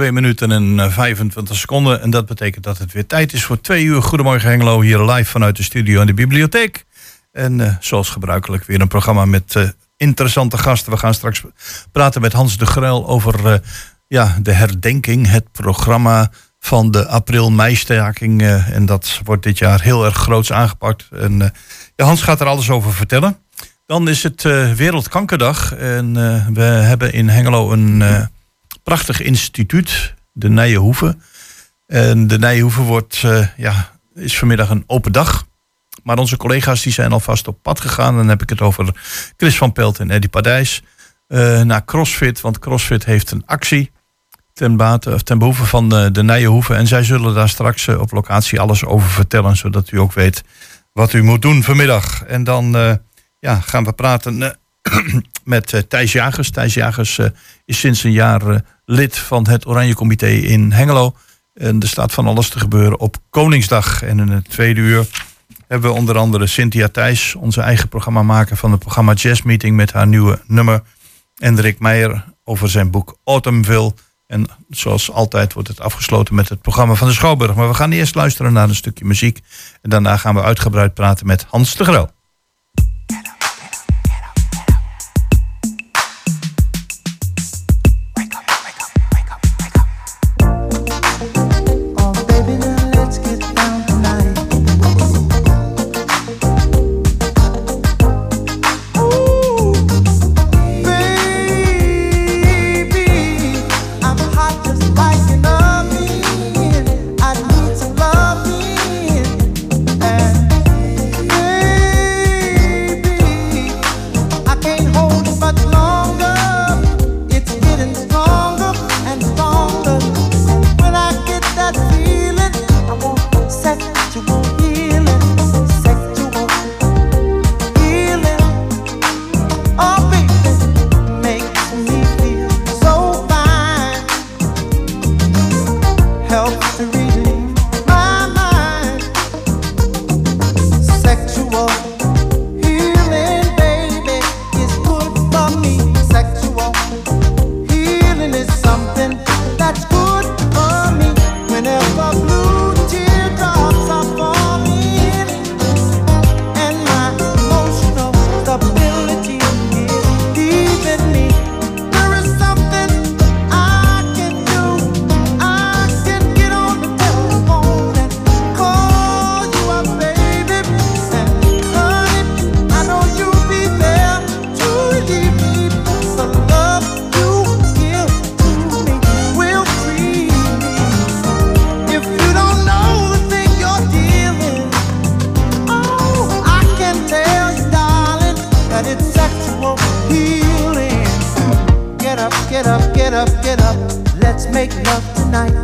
2 minuten en 25 seconden. En dat betekent dat het weer tijd is voor twee uur. Goedemorgen Hengelo, hier live vanuit de studio in de bibliotheek. En zoals gebruikelijk weer een programma met interessante gasten. We gaan straks praten met Hans de Gruil over ja, de herdenking, het programma van de april-meistaking. En dat wordt dit jaar heel erg groots aangepakt. En Hans gaat er alles over vertellen. Dan is het Wereldkankerdag. En we hebben in Hengelo een prachtig instituut, de Nijenhoeve. En de Nijenhoeve wordt, ja, is vanmiddag een open dag. Maar onze collega's die zijn alvast op pad gegaan. Dan heb ik het over Chris van Pelt en Eddie Padijs. naar CrossFit, want CrossFit heeft een actie ten, bate, of ten behoeve van de, de Nijenhoeve. En zij zullen daar straks eh, op locatie alles over vertellen, zodat u ook weet wat u moet doen vanmiddag. En dan uh, ja, gaan we praten uh, met uh, Thijs Jagers. Thijs Jagers is sinds een jaar lid van het Oranje Comité in Hengelo. En er staat van alles te gebeuren op Koningsdag. En in het tweede uur hebben we onder andere Cynthia Thijs, onze eigen programma maken van het programma Jazz Meeting met haar nieuwe nummer. En Rick Meijer over zijn boek Autumnville. En zoals altijd wordt het afgesloten met het programma van de Schouwburg. Maar we gaan eerst luisteren naar een stukje muziek. En daarna gaan we uitgebreid praten met Hans de Grel. get up, get up, get up. Let's make love tonight.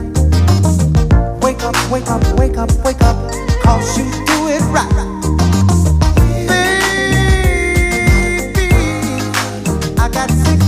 Wake up, wake up, wake up, wake up. Cause you do it right. Baby, I got six.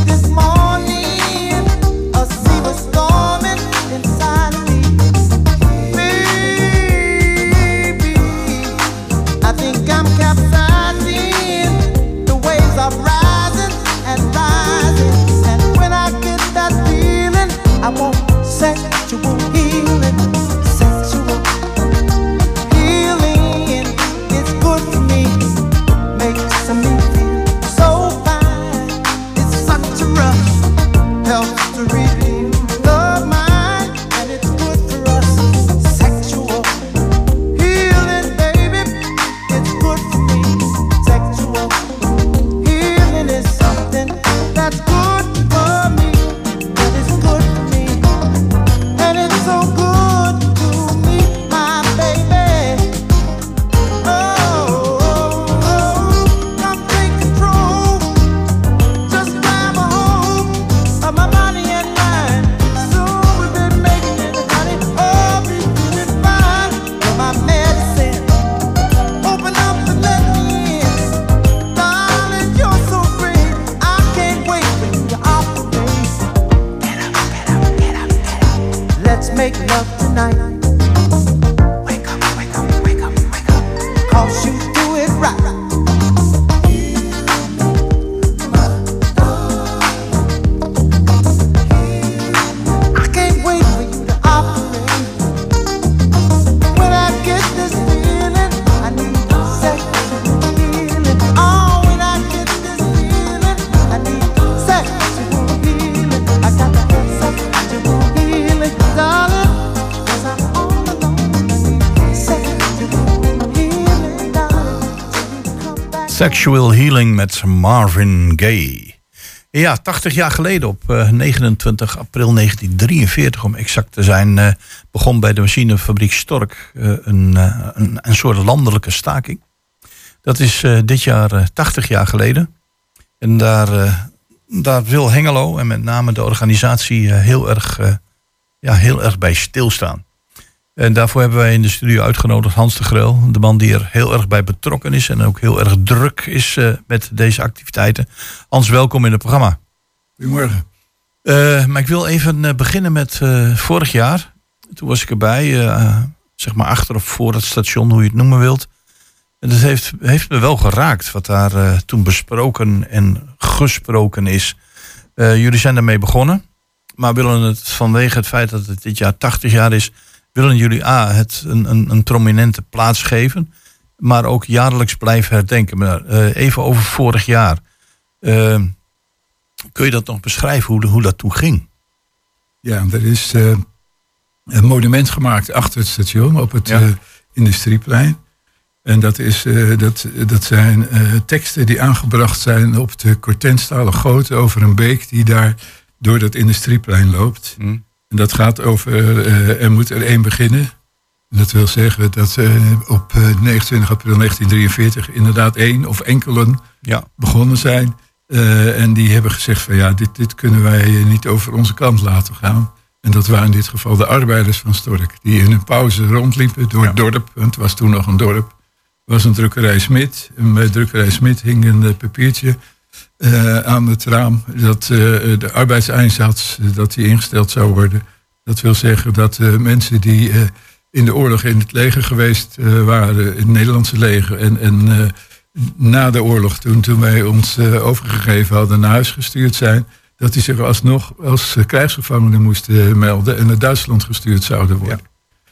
Sexual Healing met Marvin Gaye. Ja, 80 jaar geleden op 29 eh, april 1943 om exact te zijn... Uh, begon bij de machinefabriek Stork uh, een, een, een, soort landelijke staking. Dat is dit jaar 80 jaar geleden. En daar, daar wil Hengelo en met name de organisatie heel, erg, ja, heel erg bij stilstaan. En daarvoor hebben wij in de studio uitgenodigd Hans de Grel. De man die er heel erg bij betrokken is en ook heel erg druk is uh, met deze activiteiten. Hans, welkom in het programma. Goedemorgen. Uh, maar ik wil even uh, beginnen met vorig jaar. Toen was ik erbij, zeg maar achter of voor het station, hoe je het noemen wilt. En dat heeft, heeft me wel geraakt wat daar toen besproken en gesproken is. jullie zijn daarmee begonnen, maar willen het vanwege het feit dat het dit jaar 80 jaar is willen jullie A, het een, een, een prominente plaats geven, maar ook jaarlijks blijven herdenken. Maar uh, even over vorig jaar. Uh, kun je dat nog beschrijven, hoe, hoe dat toen ging? Ja, er is uh, een monument gemaakt achter het station op het ja. industrieplein. En dat, is, dat, dat zijn teksten die aangebracht zijn op de kortenstalen goot over een beek die daar door dat industrieplein loopt. Mm. En dat gaat over, uh, er moet er één beginnen. Dat wil zeggen dat uh, op 29 eh, april 1943 inderdaad één of enkelen ja. begonnen zijn. Uh, en die hebben gezegd van ja, dit, dit kunnen wij niet over onze kant laten gaan. En dat waren in dit geval de arbeiders van Stork. Die in hun pauze rondliepen door het dorp. Want het was toen nog een dorp. Er was een drukkerij Smit. En bij drukkerij Smit hing een papiertje uh, aan het raam dat uh, de arbeidseinsatz dat die ingesteld zou worden. Dat wil zeggen dat mensen die in de oorlog in het leger geweest waren, in het Nederlandse leger, en, en na de oorlog, toen, toen wij ons overgegeven hadden, naar huis gestuurd zijn, dat die zich alsnog als krijgsgevangenen moesten melden en naar Duitsland gestuurd zouden worden.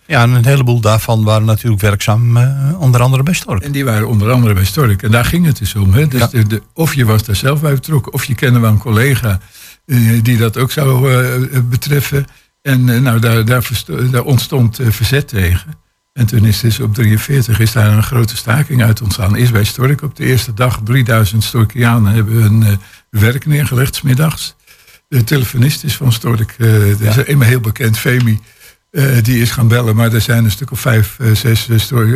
Ja, en een heleboel daarvan waren natuurlijk werkzaam, uh, onder andere bij Stork. En die waren onder andere bij Stork. En daar ging het dus om. Hè? Dus de, de, of je was daar zelf bij betrokken, of je kende wel een collega uh, die dat ook zou uh, betreffen. En nou, daar, daar, daar ontstond verzet tegen. En toen is dus op 43 is daar een grote staking uit ontstaan. Eerst bij Stork op de eerste dag. 3000 Storkianen hebben hun werk neergelegd, smiddags. De telefonist is van Stork. dat ja. is eenmaal heel bekend, Femi. Uh, die is gaan bellen, maar er zijn een stuk of vijf, uh, zes uh,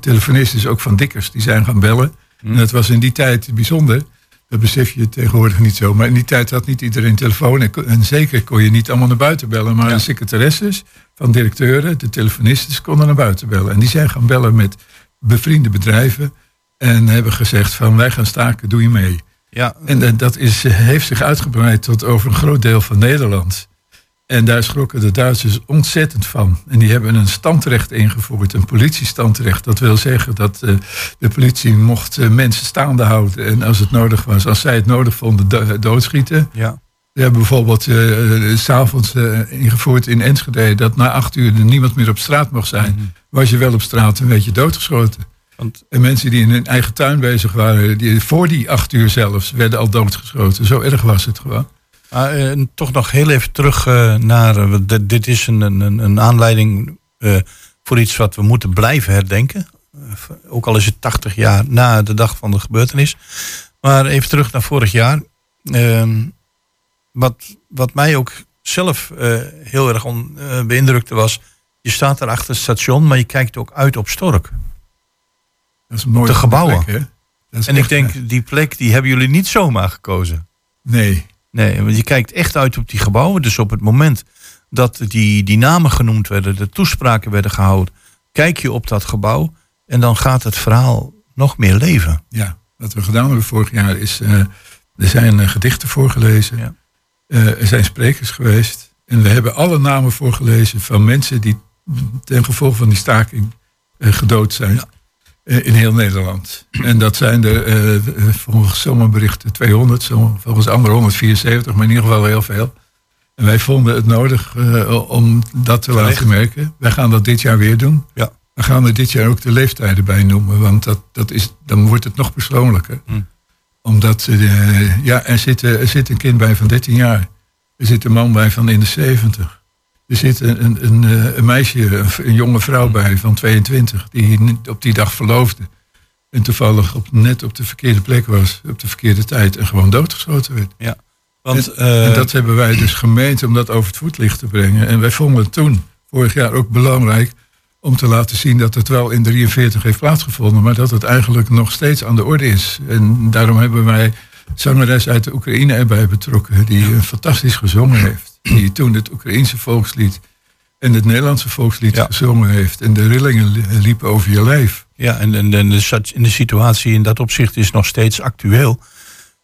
telefonisten, ook van Dikkers, die zijn gaan bellen. Hmm. En dat was in die tijd bijzonder. Dat besef je tegenwoordig niet zo. Maar in die tijd had niet iedereen telefoon. En, zeker kon je niet allemaal naar buiten bellen. Maar de secretaresses van directeuren, de telefonisten, konden naar buiten bellen. En die zijn gaan bellen met bevriende bedrijven. En hebben gezegd van wij gaan staken, doe je mee. Ja. En dat is, heeft zich uitgebreid tot over een groot deel van Nederland. En daar schrokken de Duitsers ontzettend van. En die hebben een standrecht ingevoerd, een politiestandrecht. Dat wil zeggen dat uh, de politie mocht uh, mensen staande houden. En als het nodig was, als zij het nodig vonden, do doodschieten. Ja. We hebben bijvoorbeeld uh, s'avonds ingevoerd in Enschede... dat na acht uur er niemand meer op straat mocht zijn. Mm -hmm. Was je wel op straat, een beetje doodgeschoten. Want... En mensen die in hun eigen tuin bezig waren... Die, voor die acht uur zelfs, werden al doodgeschoten. Zo erg was het gewoon. Uh, toch nog heel even terug uh, naar. Uh, dit is een, een, een aanleiding voor iets wat we moeten blijven herdenken. ook al is het 80 jaar na de dag van de gebeurtenis. Maar even terug naar vorig jaar. Ehm, wat, wat mij ook zelf heel erg on, beïndrukte was. Je staat daar achter het station, maar je kijkt ook uit op Stork. Dat is mooi. De gebouwen. Plek, en ik denk, die plek die hebben jullie niet zomaar gekozen. Nee. Nee, want je kijkt echt uit op die gebouwen. Dus op het moment dat die, die namen genoemd werden, de toespraken werden gehouden, kijk je op dat gebouw en dan gaat het verhaal nog meer leven. Ja, wat we gedaan hebben vorig jaar is, uh, er zijn uh, gedichten voorgelezen, ja. uh, er zijn sprekers geweest en we hebben alle namen voorgelezen van mensen die ten gevolge van die staking gedood zijn. Ja. Eh, in heel Nederland. En dat zijn er uh, volgens sommige berichten 200, volgens andere 174, maar in ieder geval heel veel. En wij vonden het nodig uh, om dat te laten merken. Wij gaan dat dit jaar weer doen. Ja. We gaan er dit jaar ook de leeftijden bij noemen, want dat, dat is, dan wordt het nog persoonlijker. Hm. Omdat uh, ja, er, zit, er zit een kind bij van 13 jaar. Er zit een man bij van in de 70. Er zit een, een, een, een meisje, een jonge vrouw bij van 22, die op die dag verloofde. En toevallig op, net op de verkeerde plek was, op de verkeerde tijd en gewoon doodgeschoten werd. Ja. Want, en, en eh, dat hebben wij dus gemeend om dat over het voetlicht te brengen. En wij vonden het toen, vorig jaar, ook belangrijk om te laten zien dat het wel in 43 heeft plaatsgevonden, maar dat het eigenlijk nog steeds aan de orde is. En daarom hebben wij zangeres uit de Oekraïne erbij betrokken, die fantastisch gezongen heeft. Die toen het Oekraïense volkslied en het Nederlandse volkslied Ja. gezongen heeft. En de rillingen li- liepen over je lijf. Ja, en, en, en de, en de situatie in dat opzicht is nog steeds actueel.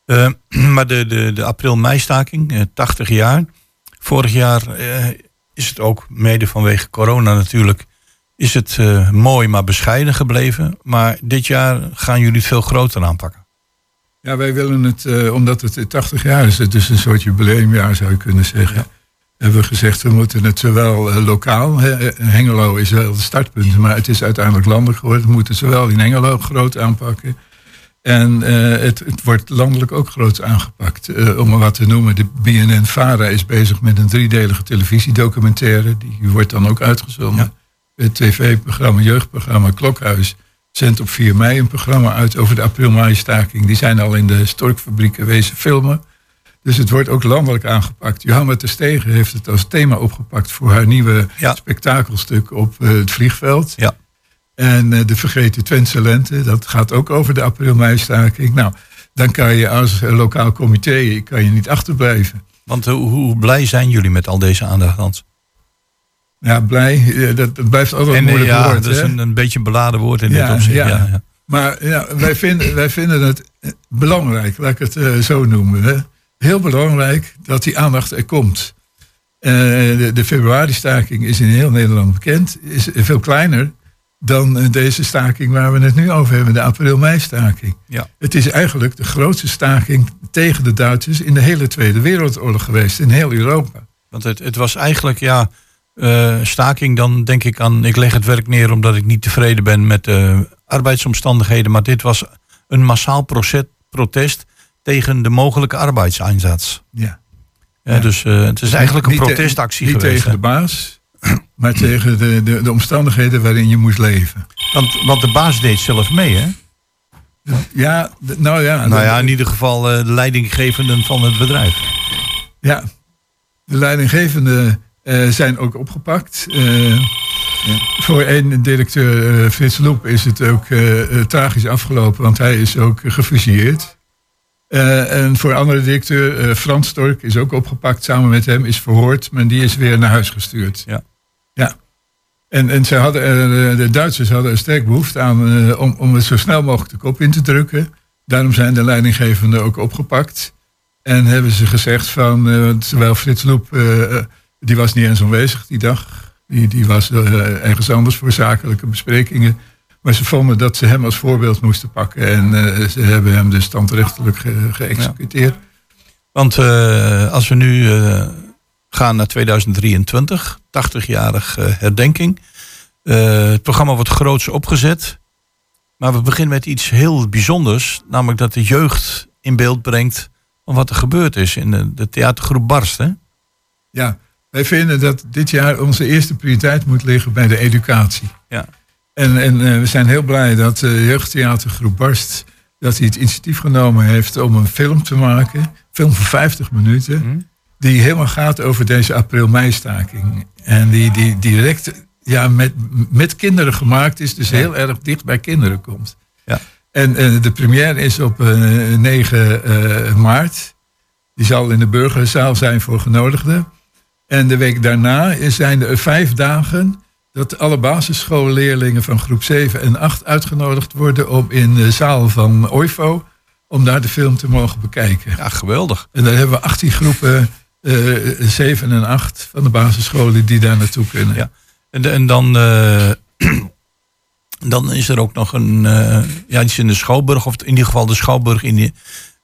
Eh, maar de, de, de april-meistaking, eh, 80 jaar. Vorig jaar eh, is het ook, mede vanwege corona natuurlijk, is het mooi maar bescheiden gebleven. Maar dit jaar gaan jullie het veel groter aanpakken. Ja, wij willen het, eh, omdat het 80 jaar is, het is een soort jubileumjaar zou je kunnen zeggen. Ja. Hebben we gezegd, we moeten het zowel eh, lokaal, hè, eh, Hengelo is wel het startpunt, maar het is uiteindelijk landelijk geworden. We moeten zowel in Hengelo groot aanpakken. En het, het wordt landelijk ook groot aangepakt. Om maar wat te noemen, de BNN-Vara is bezig met een driedelige televisiedocumentaire. Die wordt dan ook uitgezonden. Het tv-programma, jeugdprogramma Klokhuis zendt op 4 mei een programma uit over de april-mei-staking. Die zijn al in de storkfabrieken wezen filmen. Dus het wordt ook landelijk aangepakt. Johanna Terstegen heeft het als thema opgepakt voor haar nieuwe Ja. spektakelstuk op eh, het vliegveld. Ja. En eh, de vergeten Twentse lente, dat gaat ook over de april-mei-staking. Nou, dan kan je als eh, lokaal comité kan je niet achterblijven. Want hoe, hoe blij zijn jullie met al deze aandacht, Hans? Ja, blij, dat, dat blijft altijd een En moeilijk ja, woord. dat is een, een beetje een beladen woord in Ja, dit opzicht. ja. Ja. Maar ja, wij, vinden, wij vinden het eh, belangrijk, laat ik het eh, zo noemen. Hè. Heel belangrijk dat die aandacht er komt. Eh, de, de februari-staking is in heel Nederland bekend. Is veel kleiner dan deze staking waar we het nu over hebben, de april-mei-staking. Ja. Het is eigenlijk de grootste staking tegen de Duitsers in de hele Tweede Wereldoorlog geweest, in heel Europa. Want het, het was eigenlijk, ja, eh, staking dan denk ik aan, ik leg het werk neer omdat ik niet tevreden ben met de arbeidsomstandigheden. Maar dit was een massaal proces- protest tegen de mogelijke arbeidseinsatz. Ja. Dus eh, het is eigenlijk een Niet te- protestactie Niet geweest. tegen de baas, maar tegen de, de, de omstandigheden waarin je moest leven. Want, want de baas deed zelf mee, hè? Ja, nou ja. nou ja, in ieder geval eh, de leidinggevenden van het bedrijf. ja. De leidinggevenden eh, zijn ook opgepakt. Eh, Voor één directeur, eh, Frits Loep, is het ook tragisch afgelopen, want hij is ook gefusilleerd. En voor een andere directeur, Frans Stork, is ook opgepakt samen met hem, is verhoord, maar die is weer naar huis gestuurd. Ja. Ja. En, en ze hadden, de Duitsers hadden er sterk behoefte aan om, om het zo snel mogelijk de kop in te drukken. Daarom zijn de leidinggevenden ook opgepakt. En hebben ze gezegd van, terwijl Frits Loep, die was niet eens aanwezig die dag. Die, die was eh, ergens anders voor zakelijke besprekingen. Maar ze vonden dat ze hem als voorbeeld moesten pakken. En eh, ze hebben hem dus standrechtelijk ge- geëxecuteerd. Want eh, als we nu gaan naar 2023, 80-jarig eh, herdenking. Het programma wordt groots opgezet. Maar we beginnen met iets heel bijzonders. Namelijk dat de jeugd in beeld brengt van wat er gebeurd is in de, de theatergroep Barst. Hè? Ja, wij vinden dat dit jaar onze eerste prioriteit moet liggen bij de educatie. Ja. En, en eh, we zijn heel blij dat de jeugdtheatergroep Barst dat hij het initiatief genomen heeft om een film te maken. Een film van 50 minuten. Hm? Die helemaal gaat over deze april-mei-staking. En die, die direct ja, met, met kinderen gemaakt is. Dus Ja. heel erg dicht bij kinderen komt. Ja. En eh, de première is op eh, 9 eh, maart. Die zal in de burgerzaal zijn voor genodigden. En de week daarna zijn er vijf dagen dat alle basisschoolleerlingen van groep 7 en 8 uitgenodigd worden om in de zaal van OIFO om daar de film te mogen bekijken. Ja, geweldig. En daar hebben we 18 groepen, eh 7 en 8 van de basisscholen die daar naartoe kunnen. Ja. En, de- en dan, eh, dan is er ook nog een, eh, ja, iets in de Schouwburg, of in ieder geval de Schouwburg. In die,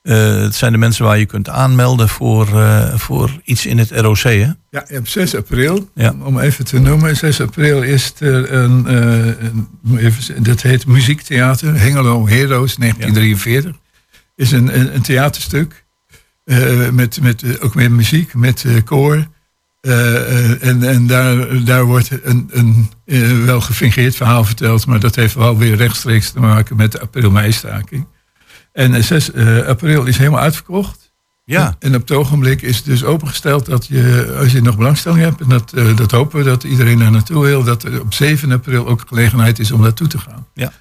eh, het zijn de mensen waar je kunt aanmelden voor, eh, voor iets in het ROC. Hè? Ja, op 6 april, Ja. om even te noemen, 6 april is er een, eh, even, dat heet Muziektheater, Hengelo Heroes 1943. Is een, een, een theaterstuk, met, met, ook met muziek, met koor. en en daar, daar wordt een, een wel gefingeerd verhaal verteld, maar dat heeft wel weer rechtstreeks te maken met de april-mei-staking. En 6 april is helemaal uitverkocht. Ja. En op het ogenblik is het dus opengesteld dat je, als je nog belangstelling hebt, en dat, uh, dat hopen we dat iedereen daar naartoe wil, dat er op 7 april ook gelegenheid is om naartoe te gaan. Ja.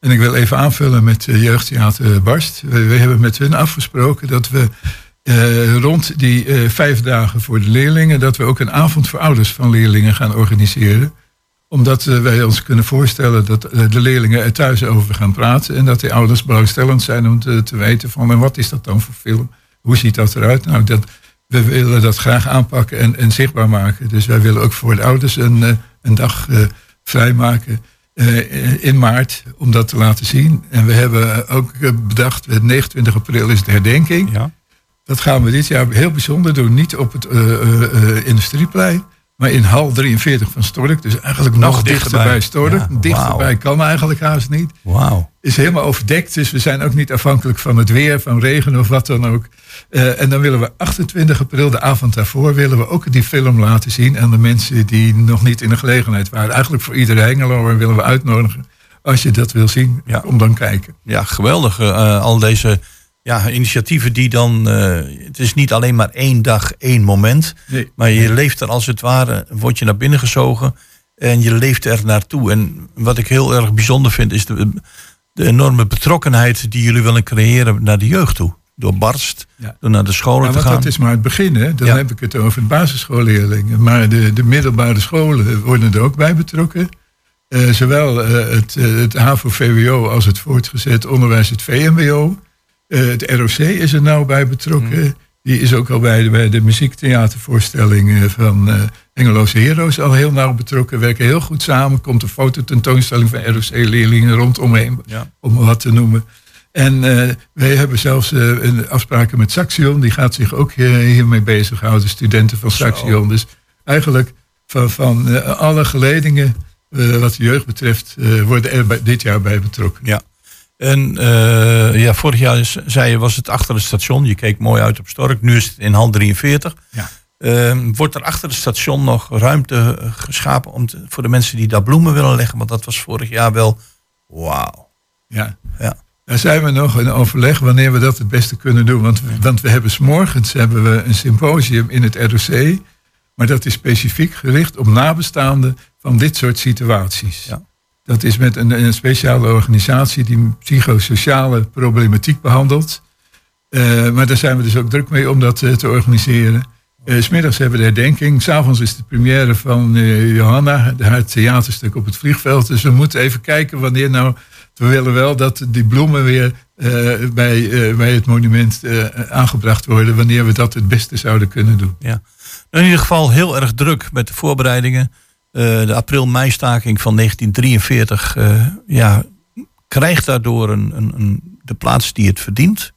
En ik wil even aanvullen met uh, Jeugdtheater Barst. We, we, hebben met hun afgesproken dat we uh, rond die vijf dagen voor de leerlingen, dat we ook een avond voor ouders van leerlingen gaan organiseren omdat wij ons kunnen voorstellen dat de leerlingen er thuis over gaan praten. En dat de ouders belangstellend zijn om te, te weten van en wat is dat dan voor film? Hoe ziet dat eruit? Nou, dat, we willen dat graag aanpakken en, en zichtbaar maken. Dus wij willen ook voor de ouders een, eh, een dag uh, vrijmaken uh, in maart om dat te laten zien. En we hebben ook bedacht, 29 april is de herdenking. Ja. Dat gaan we dit jaar heel bijzonder doen. Niet op het Industrieplein, maar in hal 43 van Stork. Dus eigenlijk nog, nog dichterbij, bij Stork. Ja, dichterbij wow. kan eigenlijk haast niet. Wauw. Is helemaal overdekt, dus we zijn ook niet afhankelijk van het weer, van regen of wat dan ook. Uh, en dan willen we 28 april, de avond daarvoor, willen we ook die film laten zien aan de mensen die nog niet in de gelegenheid waren. Eigenlijk voor iedere Hengeloer willen we uitnodigen. Als je dat wil zien, ja. kom dan kijken. Ja, geweldig. Uh, al deze ja, initiatieven die dan. Uh, het is niet alleen maar één dag, één moment. Nee. Maar je leeft er als het ware, word je naar binnen gezogen. En je leeft er naartoe. En wat ik heel erg bijzonder vind, is de, de enorme betrokkenheid die jullie willen creëren naar de jeugd toe door Barst, ja. door naar de scholen te gaan. Dat is maar het begin, hè? dan ja. heb ik het over de basisschoolleerlingen. Maar de, de middelbare scholen worden er ook bij betrokken. Uh, zowel uh, het, het HAVO-VWO als het voortgezet onderwijs, het VMBO. Het ROC is er nou bij betrokken. Mm. Die is ook al bij de, bij de muziektheatervoorstelling van uh, Engeloze Heroes al heel nauw betrokken. Werken heel goed samen. Komt een fototentoonstelling van ROC-leerlingen rondomheen, ja. om wat te noemen. En uh, wij hebben zelfs uh, een afspraken met Saxion. Die gaat zich ook hiermee bezighouden. Studenten van Saxion. Dus eigenlijk van, van alle geledingen wat de jeugd betreft worden er bij, dit jaar bij betrokken. Ja. En ja, vorig jaar zei je, was het achter het station. Je keek mooi uit op Stork. Nu is het in hal 43. Ja. Ehm, wordt er achter het station nog ruimte geschapen om te, voor de mensen die daar bloemen willen leggen? Want dat was vorig jaar wel wauw. Ja. ja. Daar zijn we nog in overleg wanneer we dat het beste kunnen doen. Want, want we hebben s'morgens hebben we een symposium in het ROC. Maar dat is specifiek gericht op nabestaanden van dit soort situaties. Ja. Dat is met een, een, speciale organisatie die psychosociale problematiek behandelt. Uh, maar daar zijn we dus ook druk mee om dat uh, te organiseren. Uh, Smiddags hebben we de herdenking. S'avonds is de première van Johanna, haar theaterstuk op het vliegveld. Dus we moeten even kijken wanneer nou we willen wel dat die bloemen weer bij, bij het monument aangebracht worden, wanneer we dat het beste zouden kunnen doen. Ja. In ieder geval heel erg druk met de voorbereidingen. De april-meistaking van 1943 ja, krijgt daardoor een, een, een, de plaats die het verdient.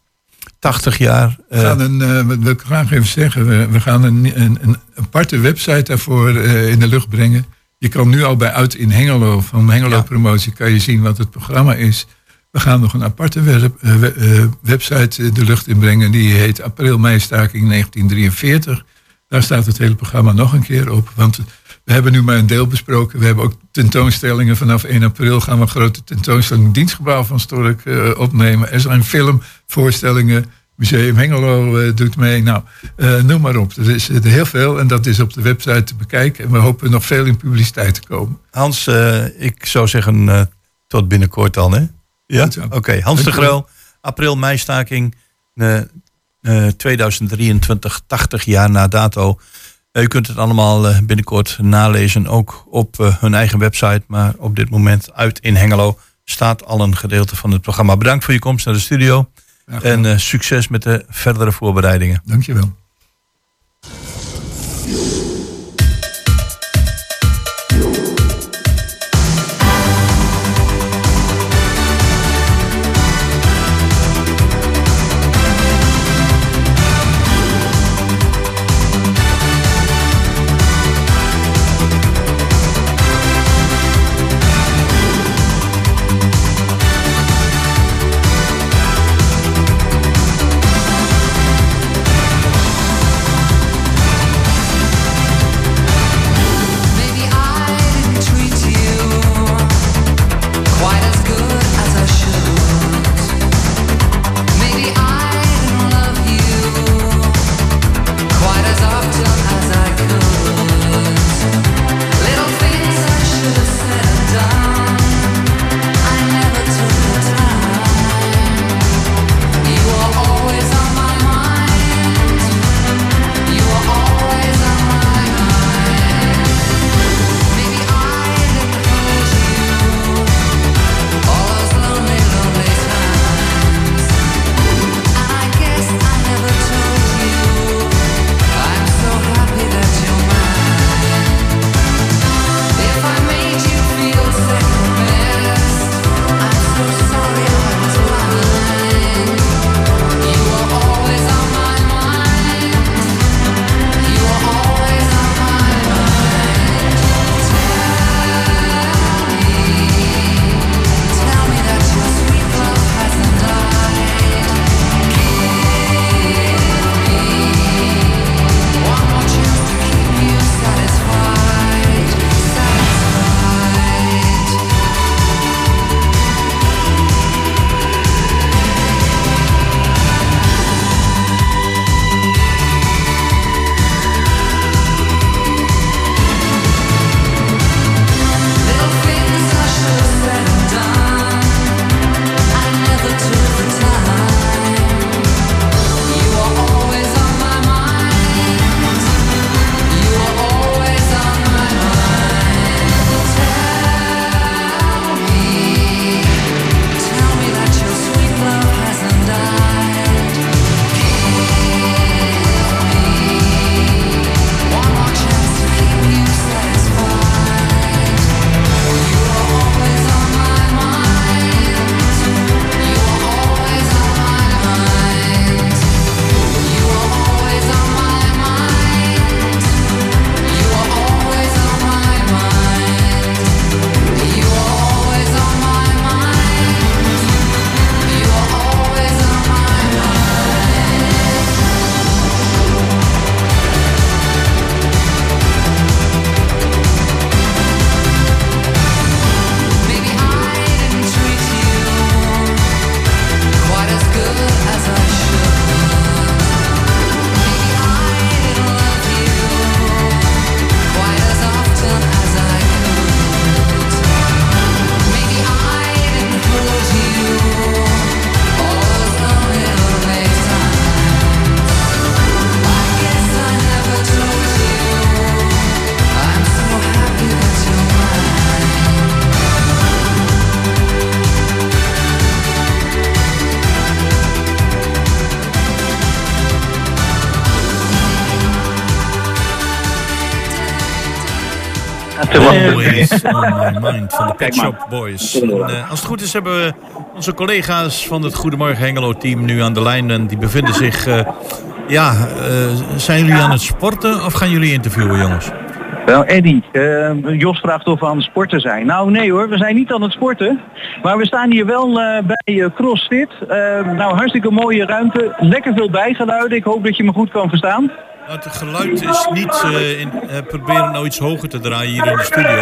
80 jaar. We gaan een, we wil ik graag even zeggen, we, we gaan een, een, een aparte website daarvoor in de lucht brengen. Je kan nu al bij Uit in Hengelo, van Hengelo ja. Promotie, kan je zien wat het programma is. We gaan nog een aparte web, uh, website de lucht inbrengen. Die heet April-meistaking 1943. Daar staat het hele programma nog een keer op. Want we hebben nu maar een deel besproken. We hebben ook tentoonstellingen. Vanaf 1 april gaan we een grote tentoonstelling Dienstgebouw van Stork uh, opnemen. Er zijn filmvoorstellingen. Museum Hengelo uh, doet mee. Nou, uh, noem maar op. Er is heel veel en dat is op de website te bekijken. En we hopen nog veel in publiciteit te komen. Hans, ik zou zeggen tot binnenkort dan, hè? Ja? Oké, okay. Hans de Grel, april-meistaking 2023, 80 jaar na dato. U kunt het allemaal binnenkort nalezen, ook op hun eigen website. Maar op dit moment uit in Hengelo staat al een gedeelte van het programma. Bedankt voor je komst naar de studio. En succes met de verdere voorbereidingen. Dankjewel. Always on my mind van de Pet Shop Boys. En, uh, als het goed is hebben we onze collega's van het Goedemorgen Hengelo team nu aan de lijn. En die bevinden zich... Uh, ja, uh, zijn jullie aan het sporten of gaan jullie interviewen jongens? Wel, Eddy, uh, Jos vraagt of we aan het sporten zijn. Nou nee hoor, we zijn niet aan het sporten. Maar we staan hier wel uh, bij uh, CrossFit. nou, hartstikke mooie ruimte. Lekker veel bijgeluiden. Ik hoop dat je me goed kan verstaan. Het geluid is niet... in, proberen nou iets hoger te draaien hier in de studio.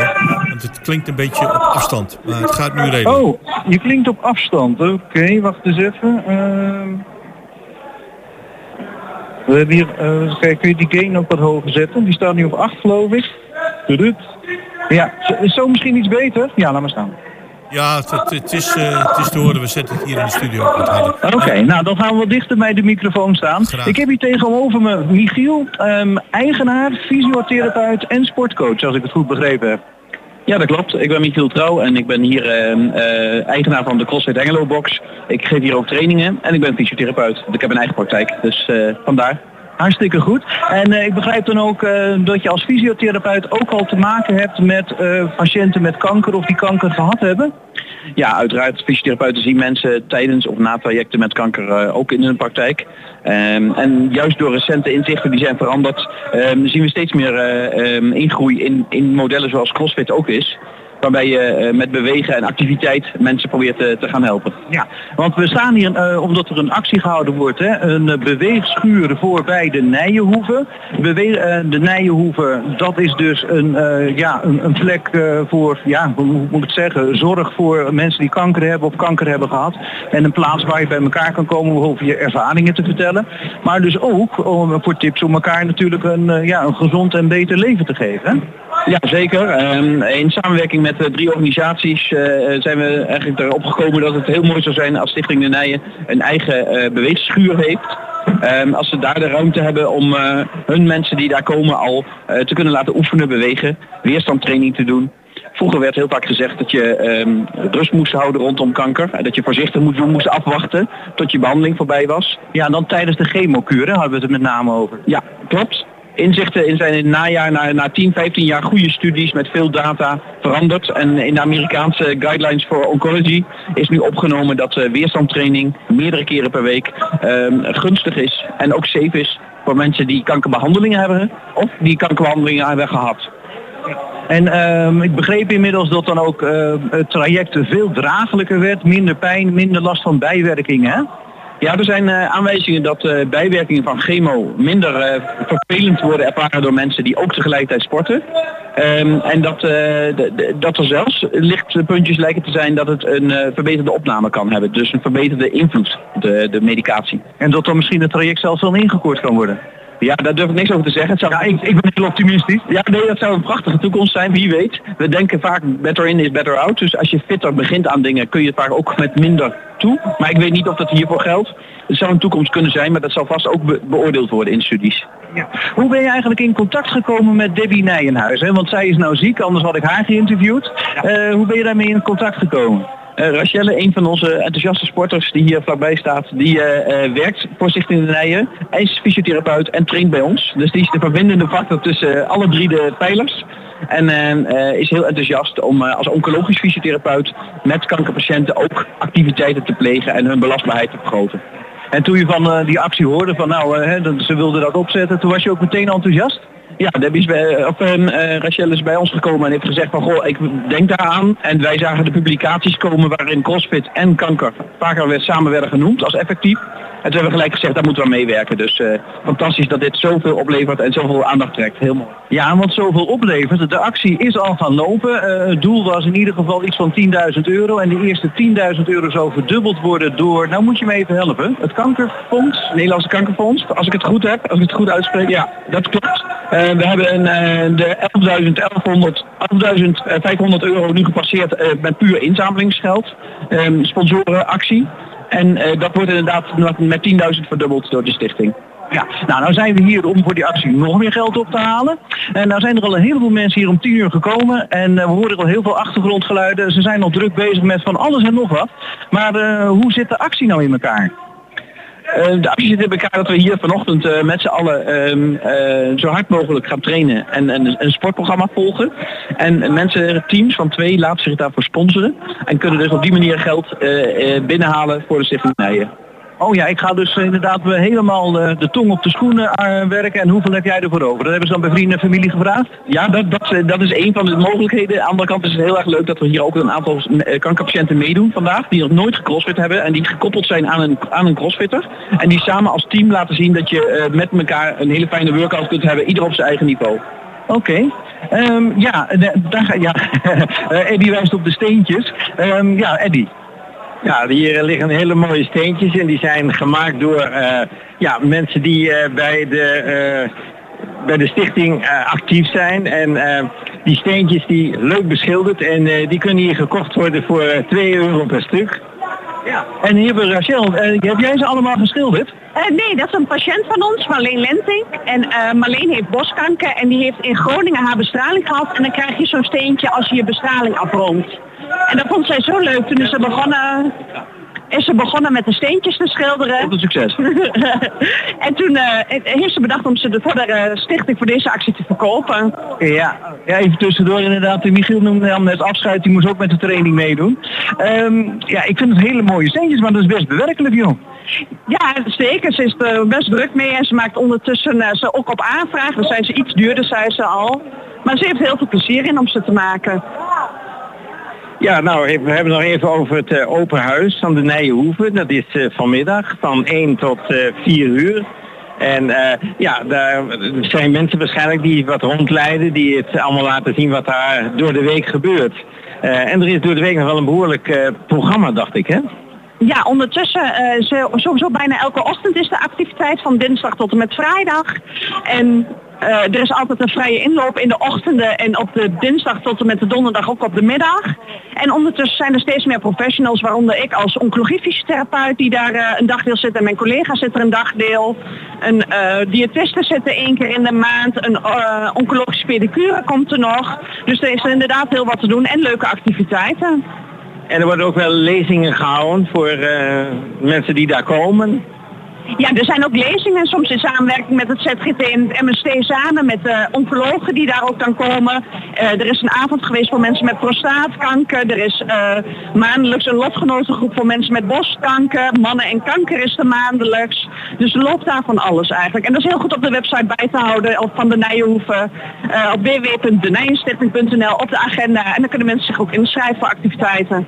Want het klinkt een beetje op afstand. Maar het gaat nu redelijk. Oh, je klinkt op afstand. Oké, wacht eens even. Ehm, we hebben hier, uh, kijk, kun je die gain ook wat hoger zetten? Die staat nu op 8 geloof ik. Ja, is zo misschien iets beter? Ja, laat maar staan. Ja, het, het, is, uh, het is te horen. We zetten het hier in de studio Oké, okay, nou dan gaan we wat dichter bij de microfoon staan. Graag. Ik heb hier tegenover me Michiel, um, eigenaar, fysiotherapeut en sportcoach, als ik het goed begrepen heb. Ja, dat klopt. Ik ben Michiel Trouw en ik ben hier uh, eigenaar van de CrossFit Engelo Box. Ik geef hier ook trainingen en ik ben fysiotherapeut. Ik heb een eigen praktijk, dus uh, vandaar. Hartstikke goed. En uh, ik begrijp dan ook uh, dat je als fysiotherapeut ook al te maken hebt met uh, patiënten met kanker of die kanker gehad hebben. Ja, uiteraard. Fysiotherapeuten zien mensen tijdens of na trajecten met kanker ook in hun praktijk. Um, en juist door recente inzichten die zijn veranderd, um, zien we steeds meer um, ingroei in, in modellen zoals CrossFit ook is waarbij je eh, met bewegen en activiteit mensen probeert te, te gaan helpen. Ja, want we staan hier uh, omdat er een actie gehouden wordt, hè, een beweegschuur voorbij de Nijenhoeve. Bewe de Nijenhoeve, dat is dus een, ja, een, een plek voor, ja, hoe moet ik het zeggen, zorg voor mensen die kanker hebben of kanker hebben gehad. En een plaats waar je bij elkaar kan komen over je ervaringen te vertellen. Maar dus ook om, voor tips om elkaar natuurlijk een, ja, een gezond en beter leven te geven. Ja, zeker. Um, in samenwerking met uh, drie organisaties uh, zijn we eigenlijk erop gekomen dat het heel mooi zou zijn als Stichting de Nijen een eigen beweegschuur heeft. Um, als ze daar de ruimte hebben om hun mensen die daar komen al te kunnen laten oefenen, bewegen, weerstandtraining te doen. Vroeger werd heel vaak gezegd dat je um, rust moest houden rondom kanker. En dat je voorzichtig moest doen, moest afwachten tot je behandeling voorbij was. Ja, dan tijdens de chemokuur hadden we het er met name over. Ja, klopt inzichten in zijn in het najaar na, na 10, 15 jaar goede studies met veel data veranderd. En in de Amerikaanse Guidelines for Oncology is nu opgenomen dat uh, weerstandtraining meerdere keren per week um, gunstig is en ook safe is voor mensen die kankerbehandelingen hebben of die kankerbehandelingen hebben gehad. En um, ik begreep inmiddels dat dan ook uh, het traject veel draaglijker werd, minder pijn, minder last van bijwerkingen. Ja, er zijn uh, aanwijzingen dat uh, bijwerkingen van chemo minder uh, vervelend worden ervaren door mensen die ook tegelijkertijd sporten. Um, en dat, dat er zelfs lichtpuntjes lijken te zijn dat het een verbeterde opname kan hebben. Dus een verbeterde invloed, de, de medicatie. En dat dan misschien het traject zelfs wel ingekort kan worden. Ja, daar durf ik niks over te zeggen. Het zou... Ja, ik, ik ben heel optimistisch. Ja, nee, dat zou een prachtige toekomst zijn, wie weet. We denken vaak better in is better out. Dus als je fitter begint aan dingen, kun je het vaak ook met minder toe. Maar ik weet niet of dat hiervoor geldt. Het zou een toekomst kunnen zijn, maar dat zal vast ook be beoordeeld worden in studies. Ja. Hoe ben je eigenlijk in contact gekomen met Debbie Nijenhuis? Hè? Want zij is nou ziek, anders had ik haar geïnterviewd. Ja. Uh, hoe ben je daarmee in contact gekomen? Uh, Rachelle, een van onze enthousiaste sporters die hier vlakbij staat, die uh, uh, werkt voor Stichting de Nijen. Is fysiotherapeut en traint bij ons. Dus die is de verbindende factor tussen alle drie de pijlers. En is heel enthousiast om als oncologisch fysiotherapeut met kankerpatiënten ook activiteiten te plegen en hun belastbaarheid te vergroten. En toen je van die actie hoorde van nou, ze wilden dat opzetten, toen was je ook meteen enthousiast? Ja, Debbie is bij, of, uh, Rachel is bij ons gekomen en heeft gezegd van goh, ik denk daaraan. En wij zagen de publicaties komen waarin CrossFit en kanker vaker weer samen werden genoemd als effectief. En toen hebben we gelijk gezegd, daar moeten we meewerken. Dus uh, fantastisch dat dit zoveel oplevert en zoveel aandacht trekt. Heel mooi. Ja, want zoveel oplevert. De actie is al gaan lopen. Uh, het doel was in ieder geval iets van 10.000 euro. En de eerste 10.000 euro zou verdubbeld worden door, nou moet je me even helpen, het kankerfonds, Nederlandse kankerfonds. Als ik het goed heb, als ik het goed uitspreek. Ja, dat klopt. Uh, we hebben uh, de 11.500 euro nu gepasseerd met puur inzamelingsgeld. Um, sponsorenactie. En dat wordt inderdaad met 10.000 verdubbeld door de stichting. Ja, nou, nou zijn we hier om voor die actie nog meer geld op te halen. En nou zijn er al een heleboel mensen hier om 10 uur gekomen. En we horen al heel veel achtergrondgeluiden. Ze zijn al druk bezig met van alles en nog wat. Maar hoe zit de actie nou in elkaar? De actie zit in elkaar dat we hier vanochtend met z'n allen ehm, zo hard mogelijk gaan trainen en, en een sportprogramma volgen. En mensen, teams van twee laten zich daarvoor sponsoren en kunnen dus op die manier geld binnenhalen voor de Stichting Nijen. Oh ja, ik ga dus inderdaad helemaal uh, de tong op de schoenen werken. En hoeveel heb jij ervoor over? Dat hebben ze dan bij vrienden en familie gevraagd? Ja, dat, dat, eh, is een van de mogelijkheden. Aan de andere kant is het heel erg leuk dat we hier ook een aantal kankerpatiënten meedoen vandaag. Die nog nooit gecrossfit hebben en die gekoppeld zijn aan een, aan een crossfitter. En die samen als team laten zien dat je met elkaar een hele fijne workout kunt hebben. Ieder op zijn eigen niveau. Oké. Um, ja, daar ga ja. Eddie wijst op de steentjes. Um, ja, Eddie. Ja, hier liggen hele mooie steentjes en die zijn gemaakt door uh, ja, mensen die uh, bij, de, uh, bij de stichting actief zijn. En die steentjes die leuk beschilderd en die kunnen hier gekocht worden voor 2 euro per stuk. Ja. En hier bij Rachel, heb jij ze allemaal geschilderd? nee, dat is een patiënt van ons, Marleen Lenting. En Marleen heeft boskanker en die heeft in Groningen haar bestraling gehad. En dan krijg je zo'n steentje als je je bestraling afrondt. En dat vond zij zo leuk. Toen is ze begonnen, is ze begonnen met de steentjes te schilderen. Tot een succes. en toen uh, heeft ze bedacht om ze de, voor de uh, stichting voor deze actie te verkopen. Ja, ja even tussendoor inderdaad. Michiel noemde hem net afscheid. Die moest ook met de training meedoen. Um, ja, ik vind het hele mooie steentjes, maar dat is best bewerkelijk, joh. Ja, zeker. Ze is er best druk mee en ze maakt ondertussen uh, ze ook op aanvraag. Dan zijn ze iets duurder, zei ze al. Maar ze heeft heel veel plezier in om ze te maken. Ja, nou, we hebben nog even over het uh, open huis van de Nijenhoeve. Dat is uh, vanmiddag van 1 tot uh, 4 uur. En ja, daar zijn mensen waarschijnlijk die wat rondleiden, die het allemaal laten zien wat daar door de week gebeurt. en er is door de week nog wel een behoorlijk programma, dacht ik, hè? Ja, ondertussen, sowieso bijna elke ochtend is de activiteit van dinsdag tot en met vrijdag. En er is altijd een vrije inloop in de ochtenden en op de dinsdag tot en met de donderdag ook op de middag. En ondertussen zijn er steeds meer professionals, waaronder ik als oncologiefysiotherapeut die daar uh, een dagdeel zit en mijn collega zit er een dagdeel. Een uh, diëtiste zit er één keer in de maand, een oncologische pedicure komt er nog. Dus er is er inderdaad heel wat te doen en leuke activiteiten. En er worden ook wel lezingen gehouden voor mensen die daar komen. Ja, er zijn ook lezingen, soms in samenwerking met het ZGT en het MST samen met de oncologen die daar ook dan komen. Uh, er is een avond geweest voor mensen met prostaatkanker. Er is uh, maandelijks een lotgenotengroep voor mensen met borstkanker. Mannen en kanker is er maandelijks. Dus er loopt daar van alles eigenlijk. En dat is heel goed op de website bij te houden van de Nijenhoeven. Uh, op www.denijenstichting.nl op de agenda. En dan kunnen mensen zich ook inschrijven voor activiteiten.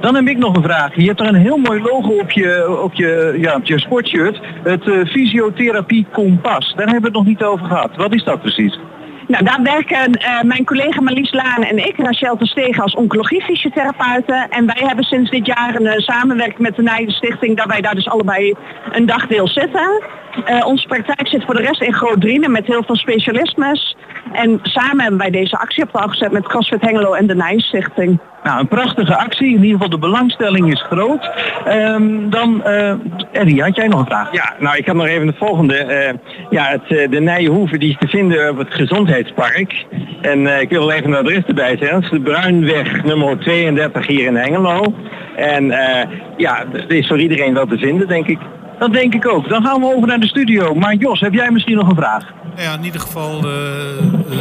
Dan heb ik nog een vraag. Je hebt er een heel mooi logo op je, op je, ja, je sportshirt. Het uh, fysiotherapie kompas. Daar hebben we het nog niet over gehad. Wat is dat precies? Nou, daar werken uh, mijn collega Marlies Laan en ik, Rachel Stegen als oncologiefysiotherapeuten. En wij hebben sinds dit jaar een uh, samenwerking met de Nijden Stichting, dat wij daar dus allebei een dagdeel zitten. Uh, onze praktijk zit voor de rest in Groot met heel veel specialismes. En samen hebben wij deze actie op touw gezet met CrossFit Hengelo en de Nijstichting. Nou, een prachtige actie. In ieder geval de belangstelling is groot. Um, dan, uh, Eddie, had jij nog een vraag? Ja, nou ik had nog even het volgende. Uh, ja, het, de Nijenhoeve die is te vinden op het Gezondheidspark. En ik wil even het adres erbij zeggen. Dat is de Bruinweg nummer 32 hier in Hengelo. En ja, dat is voor iedereen wel te vinden, denk ik. Dat denk ik ook. Dan gaan we over naar de studio. Maar Jos, heb jij misschien nog een vraag? Ja, in ieder geval uh, uh,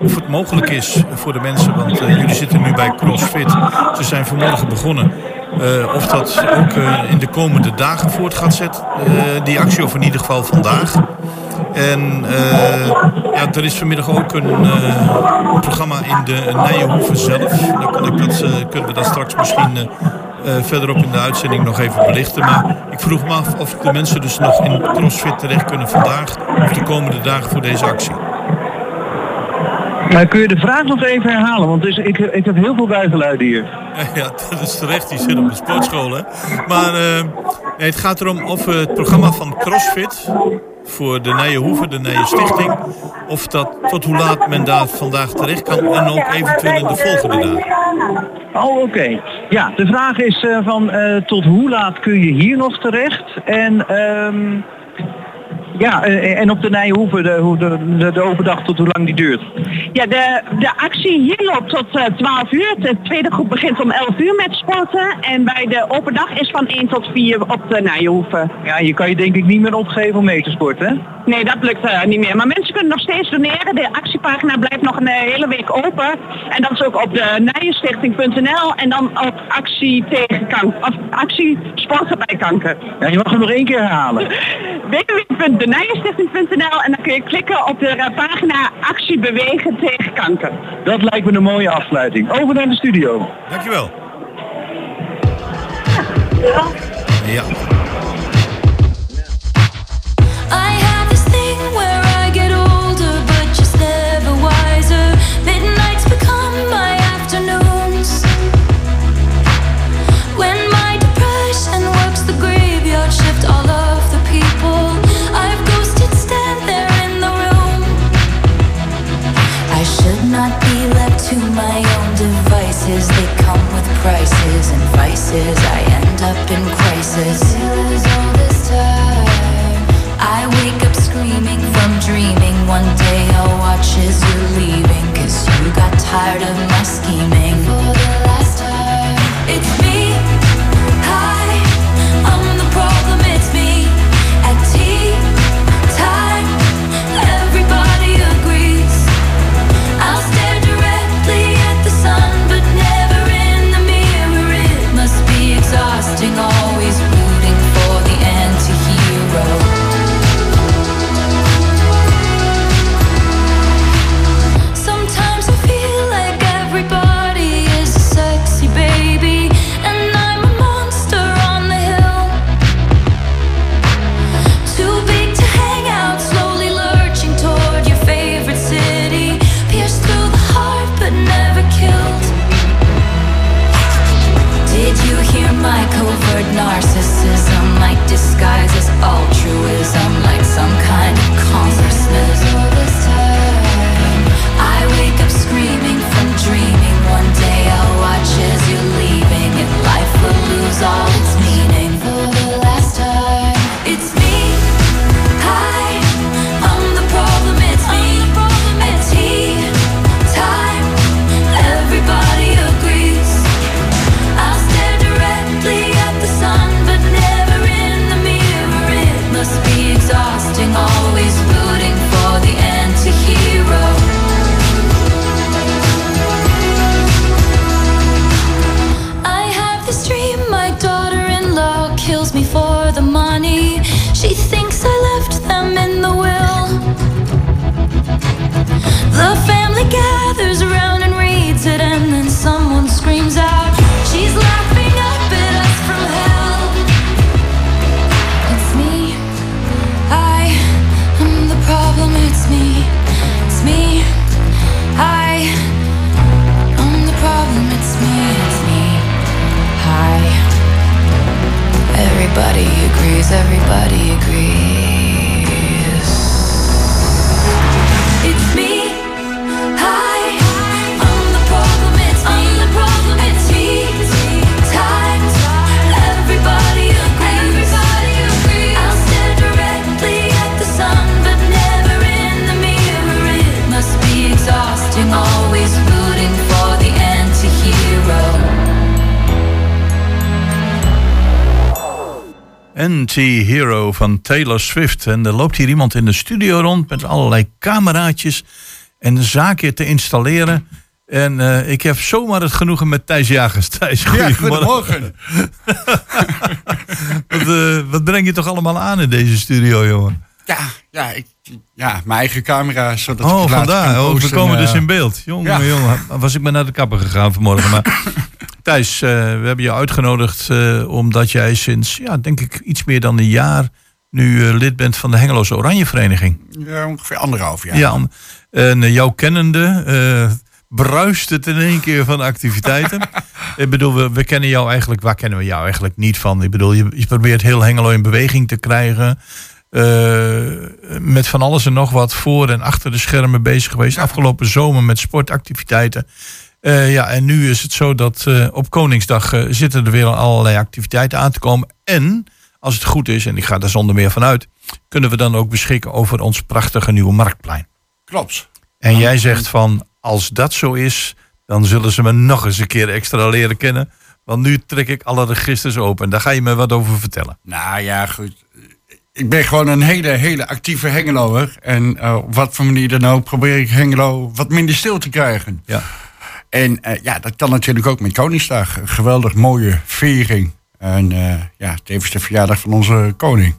of het mogelijk is voor de mensen. Want uh, jullie zitten nu bij CrossFit. Ze zijn vanmorgen begonnen. of dat ook in de komende dagen voort gaat zetten. die actie, of in ieder geval vandaag. En ja, er is vanmiddag ook een programma in de Nijenhoeve zelf. Dan kan ik kunnen we dat straks misschien uh, verderop in de uitzending nog even belichten. Maar ik vroeg me af of de mensen dus nog in CrossFit terecht kunnen vandaag of de komende dagen voor deze actie. Maar kun je de vraag nog even herhalen? Want dus, ik, ik heb heel veel buitenluiden hier. Ja, dat is terecht. Die zit op de sportschool. Hè? Maar uh, het gaat erom of het programma van CrossFit voor de Nijenhoeve, de Nijen Stichting. Of dat tot hoe laat men daar vandaag terecht kan en ook eventueel in de volgende dagen. Oh, oké. Ja, de vraag is uh, van uh, tot hoe laat kun je hier nog terecht? En um, Ja, eh, en op de Nijhoeven, de, de, de, de open dag tot hoe lang die duurt. Ja, de, de actie hier loopt tot eh, 12 uur. De tweede groep begint om 11 uur met sporten. En bij de open dag is van 1 tot 4 op de Nijenhoeven. Ja, je kan je denk ik niet meer opgeven om mee te sporten, hè? Nee, dat lukt eh, niet meer. Maar mensen kunnen nog steeds doneren. De actiepagina blijft nog een eh, hele week open. En dat is ook op de Nijenstichting.nl en dan op actie tegen kanker. Of actie sporten bij kanker. Ja, je mag hem nog één keer herhalen. www.denijenstichting.nl en dan kun je klikken op de eh, pagina actie bewegen tegen kanker. Dat lijkt me een mooie afsluiting. Over naar de studio. Dankjewel. Ja. I have this thing where I get older, but just never wiser. Midnights Anti-Hero van Taylor Swift. En er loopt hier iemand in de studio rond met allerlei cameraatjes en zaken te installeren. En eh, ik heb zomaar het genoegen met Thijs Jagers. Thijs, Ja, goedemorgen. goedemorgen. wat, eh, wat breng je toch allemaal aan in deze studio, jongen? Ja, ja, ik, ja, mijn eigen camera, zodat Oh, vandaar. Oh, we komen eh, dus in beeld. Jongen, ja. jongen. Was ik maar naar de kapper gegaan vanmorgen. Maar Thijs, eh, we hebben je uitgenodigd eh, omdat jij sinds, ja, denk ik, iets meer dan een jaar nu eh, lid bent van de Hengeloze Oranje Vereniging. Ja, ongeveer anderhalf jaar. Ja. en jouw kennende bruist het in één keer van activiteiten. ik bedoel, we, we kennen jou eigenlijk, waar kennen we jou eigenlijk niet van? Ik bedoel, je, je probeert heel Hengelo in beweging te krijgen. Met van alles en nog wat voor en achter de schermen bezig geweest. Afgelopen zomer met sportactiviteiten. Eh, ja, en nu is het zo dat eh, op Koningsdag eh, zitten er weer allerlei activiteiten aan te komen. En als het goed is, en ik ga daar zonder meer van uit, kunnen we dan ook beschikken over ons prachtige nieuwe marktplein. Klopt. En jij zegt van, als dat zo is, dan zullen ze me nog eens een keer extra leren kennen. Want nu trek ik alle registers open. En daar ga je me wat over vertellen. Nou ja, goed. Ik ben gewoon een hele, hele actieve Hengeloer. En op wat voor manier dan ook probeer ik Hengelo wat minder stil te krijgen. Ja. En eh, ja, dat kan natuurlijk ook met Koningsdag. Een geweldig mooie viering. En eh, ja, tevens de verjaardag van onze koning.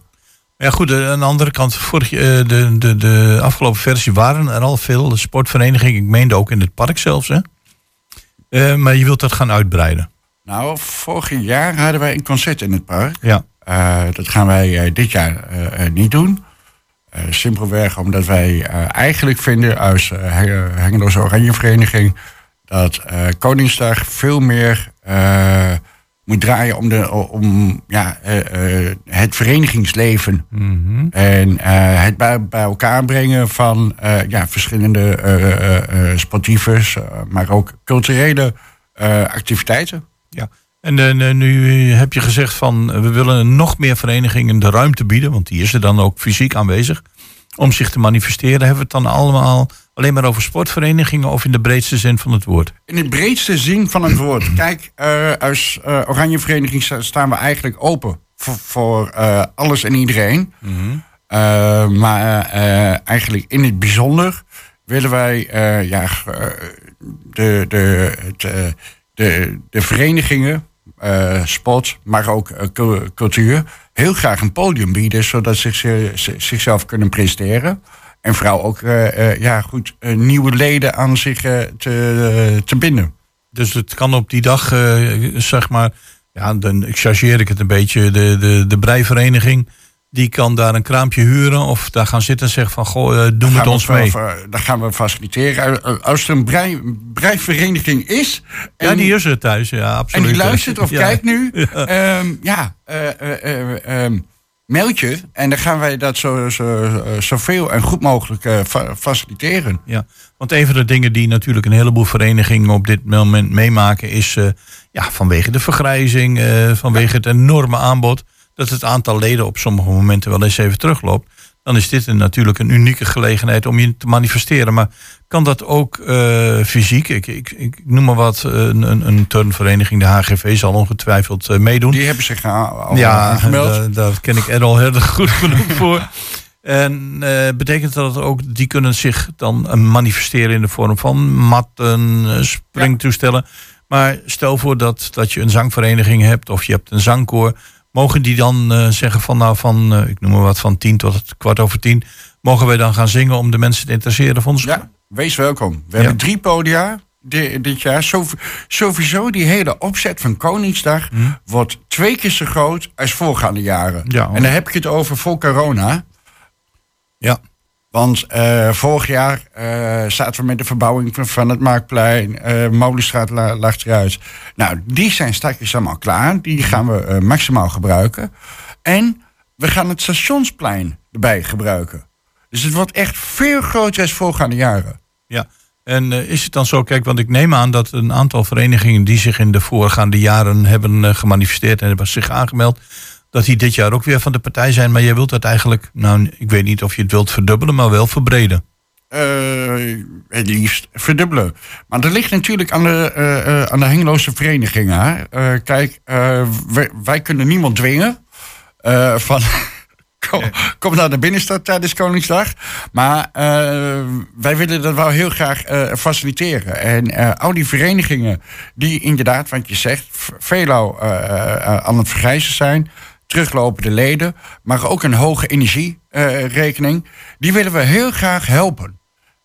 Ja, goed, eh, aan de andere kant, vorig, de, de, de afgelopen versie waren er al veel sportverenigingen. Ik meende ook in het park zelfs, hè? Maar je wilt dat gaan uitbreiden. Nou, vorig jaar hadden wij een concert in het park. Ja. Dat gaan wij dit jaar niet doen. Simpelweg omdat wij eigenlijk vinden als Hengeloze Oranje Vereniging dat eh, Koningsdag veel meer eh, moet draaien om, de, om ja, eh, het verenigingsleven. En eh, het bij, bij elkaar brengen van ja, verschillende sportievers, maar ook culturele activiteiten. Ja. En nu heb je gezegd van we willen nog meer verenigingen de ruimte bieden, want die is er dan ook fysiek aanwezig, om zich te manifesteren. Hebben we het dan allemaal alleen maar over sportverenigingen of in de breedste zin van het woord? In het breedste zin van het woord. Kijk, eh, als eh, Oranje Vereniging sta- staan we eigenlijk open voor, voor eh, alles en iedereen. Eh, maar eigenlijk in het bijzonder willen wij ja, de, de, het, de, de verenigingen, sport, maar ook cul- cultuur, heel graag een podium bieden, zodat ze zich- ze- zichzelf kunnen presenteren. En vooral ook eh, eh, ja, goed, eh, nieuwe leden aan zich te, te binden. Dus het kan op die dag, zeg maar, ja, dan chargeer ik het een beetje, de, de, de breivereniging, die kan daar een kraampje huren of daar gaan zitten en zeggen van, goh, doe met ons mee. Dat gaan we faciliteren. Als er een brei, breivereniging is... Ja, en- die is er thuis, ja, En absoluut. die luistert of Ja. kijkt nu. Ja, ja eh, eh, eh, meld je. En dan gaan wij dat zo, zo, eh, zoveel en goed mogelijk eh, fa- faciliteren. Ja, want een van de dingen die natuurlijk een heleboel verenigingen op dit moment meemaken is eh, ja, vanwege de vergrijzing, vanwege het enorme aanbod, dat het aantal leden op sommige momenten wel eens even terugloopt. Dan is dit een, natuurlijk een unieke gelegenheid om je te manifesteren. Maar kan dat ook eh, fysiek? Ik, ik, ik noem maar wat, eh, een, een, een turnvereniging, de HGV, zal ongetwijfeld eh, meedoen. Die hebben zich al Ja, aangemeld. daar, ken ik Errol heel goed genoeg voor. En betekent dat ook, die kunnen zich dan manifesteren in de vorm van matten, springtoestellen. Maar stel voor dat, dat je een zangvereniging hebt of je hebt een zangkoor. Mogen die dan eh, zeggen van nou van, eh, ik noem maar wat, van tien tot het kwart over tien. Mogen wij dan gaan zingen om de mensen te interesseren? Vonden ze Ja, wees welkom. We Ja. hebben drie podia di- dit jaar. Sowieso die hele opzet van Koningsdag wordt twee keer zo groot als voorgaande jaren. Ja, en dan heb ik het over voor corona. Ja, Want eh, vorig jaar eh, zaten we met de verbouwing van, het Marktplein, eh Molenstraat la, eruit. Nou, die zijn straks allemaal klaar. Die gaan we maximaal gebruiken. En we gaan het stationsplein erbij gebruiken. Dus het wordt echt veel groter als voorgaande jaren. Ja, en is het dan zo, kijk, want ik neem aan dat een aantal verenigingen die zich in de voorgaande jaren hebben gemanifesteerd en hebben zich aangemeld, dat die dit jaar ook weer van de partij zijn. Maar jij wilt dat eigenlijk, nou, ik weet niet of je het wilt verdubbelen, maar wel verbreden. eh, het liefst verdubbelen. Maar dat ligt natuurlijk aan de, eh, aan de Hengeloze verenigingen. hè. Kijk, wij, wij kunnen niemand dwingen van... Kom, kom naar de binnenstad tijdens Koningsdag. Maar wij willen dat wel heel graag faciliteren. En al die verenigingen die inderdaad, wat je zegt, veelal aan het vergrijzen zijn, teruglopende leden, maar ook een hoge energierekening, die willen we heel graag helpen.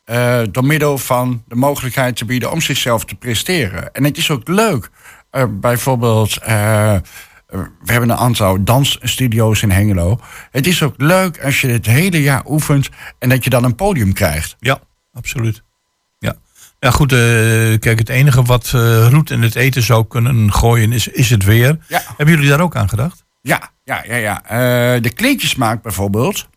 Eh, door middel van de mogelijkheid te bieden om zichzelf te presteren. En het is ook leuk. Eh, bijvoorbeeld, eh, we hebben een aantal dansstudio's in Hengelo. Het is ook leuk als je het hele jaar oefent en dat je dan een podium krijgt. Ja, absoluut. Ja, ja goed, kijk, het enige wat roet in het eten zou kunnen gooien is, is het weer. Ja. Hebben jullie daar ook aan gedacht? Ja, ja, ja. ja. Eh, de kleedjesmaak bijvoorbeeld,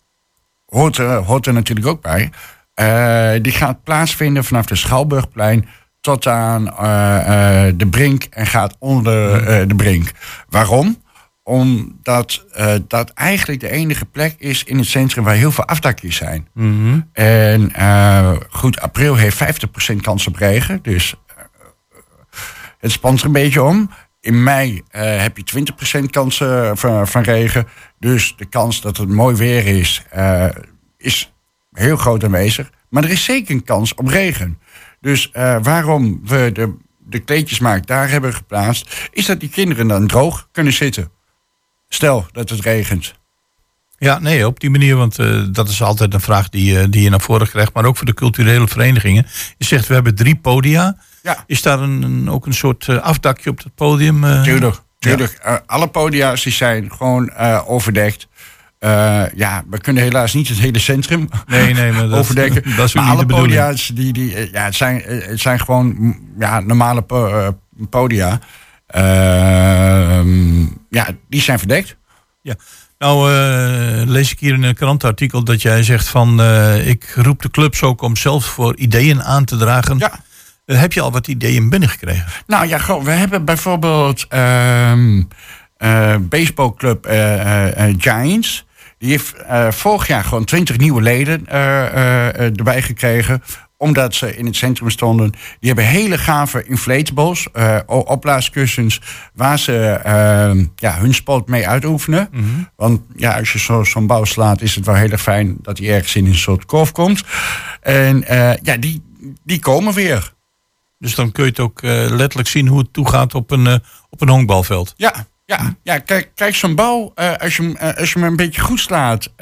hoort er, hoort er natuurlijk ook bij. Eh, die gaat plaatsvinden vanaf de Schouwburgplein tot aan eh, de Brink en gaat onder de Brink. Waarom? omdat dat eigenlijk de enige plek is in het centrum waar heel veel afdakjes zijn. Mhm. En goed, april heeft 50% kans op regen. Dus het spant er een beetje om. In mei eh, heb je 20% kans eh, van, regen. Dus de kans dat het mooi weer is, eh, is heel groot aanwezig. Maar er is zeker een kans op regen. Dus waarom we de, de kleedjesmarkt daar hebben geplaatst... is dat die kinderen dan droog kunnen zitten. Stel dat het regent. Ja, nee, op die manier, want eh, dat is altijd een vraag die, eh, die je naar voren krijgt. Maar ook voor de culturele verenigingen. Je zegt, we hebben drie podia. Ja. Is daar een, een- ook een soort eh, afdakje op het podium? Tuurlijk, tuurlijk. Alle podia's die zijn gewoon overdekt. Ja, we kunnen helaas niet het hele centrum Nee, nee, maar dat, overdekken. dat is maar alle podia's, die, die, ja, het, zijn, het zijn gewoon mm, ja, normale po- podia. Ehm, ja, die zijn verdekt. Nou, eh, lees ik hier in een krantenartikel dat jij zegt van... eh, ik roep de clubs ook om zelf voor ideeën aan te dragen. Ja. Eh, heb je al wat ideeën binnengekregen? Nou ja, goh, we hebben bijvoorbeeld ehm eh, baseballclub Giants. Die heeft vorig jaar gewoon 20 nieuwe leden erbij gekregen. Omdat ze in het centrum stonden. Die hebben hele gave inflatables, o- opblaaskussens. Waar ze ehm, ja, hun sport mee uitoefenen. Want ja, als je zo- zo'n bouw slaat, is het wel heel erg fijn dat hij ergens in een soort korf komt. En eh, ja, die, die komen weer. Dus dan kun je het ook eh, letterlijk zien hoe het toegaat op een, op een honkbalveld. Ja, ja, ja kijk, kijk zo'n bal, eh, als, je, hem, als je hem een beetje goed slaat,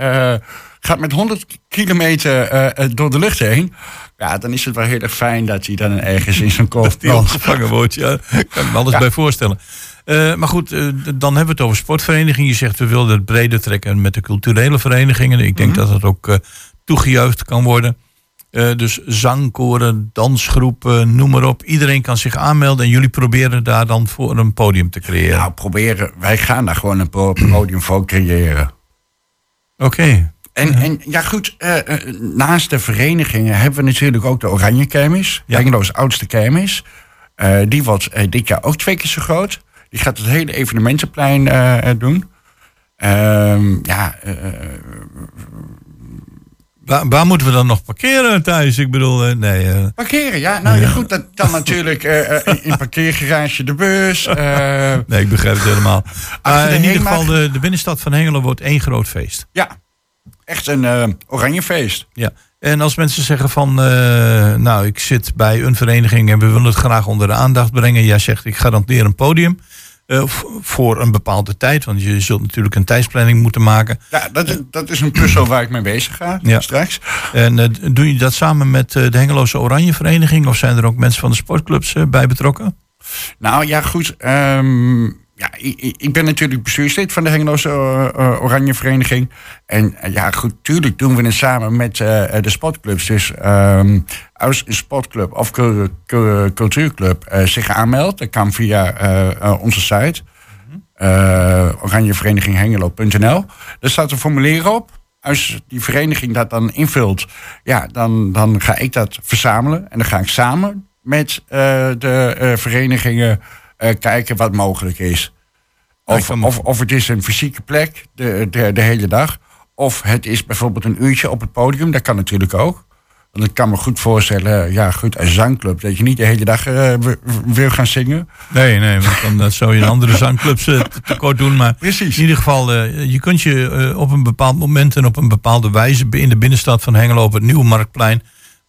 gaat met 100 kilometer door de lucht heen. Ja, dan is het wel heel erg fijn dat hij dan ergens in zijn kop Die opgevangen wordt, ja. kan ik me alles Ja. bij voorstellen. Eh, maar goed, eh, dan hebben we het over sportverenigingen. Je zegt we wilden het breder trekken met de culturele verenigingen. Ik denk dat dat ook eh toegejuicht kan worden. Dus zangkoren, dansgroepen, noem maar op. Iedereen kan zich aanmelden en jullie proberen daar dan voor een podium te creëren. Nou, proberen, wij gaan daar gewoon een po- podium voor creëren. Oké. En, en ja, goed, eh, eh, naast de verenigingen hebben we natuurlijk ook de Oranje Kermis. Ja. Oudste kermis. Eh, die wordt dit jaar ook twee keer zo groot. Die gaat het hele evenementenplein doen. Ehm, ja, Waar, waar moeten we dan nog parkeren thuis? Ik bedoel, nee. Parkeren, ja. Nou ja, goed, dat kan natuurlijk eh, in parkeergarage de bus. nee, ik begrijp het helemaal. In ieder geval, de, de binnenstad van Hengelo wordt één groot feest. ja, echt een eh, oranje feest. Ja, en als mensen zeggen van, eh, nou, ik zit bij een vereniging en we willen het graag onder de aandacht brengen. Jij zegt, ik garandeer een podium eh, voor een bepaalde tijd, want je zult natuurlijk een tijdsplanning moeten maken. Ja, dat, is- dat is een puzzel waar ik mee bezig ga Ja. straks. En eh, doe je dat samen met eh, de Hengeloze Oranje Vereniging of zijn er ook mensen van de sportclubs eh, bij betrokken? Nou ja, goed. ehm, ik, ben natuurlijk bestuurslid van de Hengeloze eh, eh, Oranje Vereniging. En eh, ja, goed, tuurlijk doen we het samen met de sportclubs. Dus ehm, als een sportclub of cu- cu- cultuurclub zich aanmeldt, dat kan via onze site. oranjevereniginghengelo.nl. Daar staat een formulier op. Als die vereniging dat dan invult, ja, dan, dan ga ik dat verzamelen. En dan ga ik samen met de verenigingen kijken wat mogelijk is. Of, of, of het is een fysieke plek de, de, de hele dag. Of het is bijvoorbeeld een uurtje op het podium. Dat kan natuurlijk ook. Want ik kan me goed voorstellen, ja goed, een zangclub... dat je niet de hele dag eh, w- wil gaan zingen. Nee, nee, want dan dat zou je in andere zangclubs eh, te- tekort doen. Maar Precies. in ieder geval, eh, je kunt je eh, op een bepaald moment en op een bepaalde wijze in de binnenstad van Hengelo op het Nieuwe Marktplein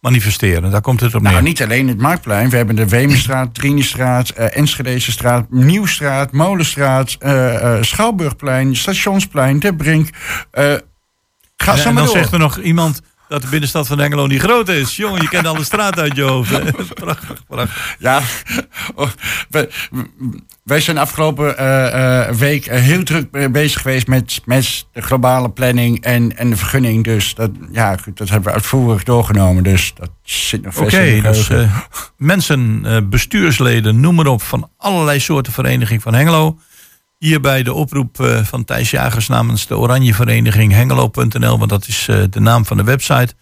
manifesteren. Daar komt het op neer. Nou, niet alleen het Marktplein. We hebben de Wemenstraat, Trinistraat, eh Enschedese straat, Nieuwstraat, Molenstraat, eh, eh, Schouwburgplein, Stationsplein, De Brink. eh ga zo en maar dan door. zegt er nog iemand dat de binnenstad van Hengelo niet groot is. Jongen, je kent alle straat uit je hoofd. prachtig, prachtig. Ja, oh, wij, wij zijn afgelopen eh, eh, week heel druk be- bezig geweest met, met de globale planning en, en de vergunning. Dus dat, ja, goed, dat hebben we uitvoerig doorgenomen. Dus dat zit nog Oké, vers in de dus eh, mensen, bestuursleden, noem maar op, van allerlei soorten vereniging van Hengelo. Hierbij de oproep eh, van Thijs Jagers namens de Oranje Vereniging Hengelo.nl, want dat is eh, de naam van de website,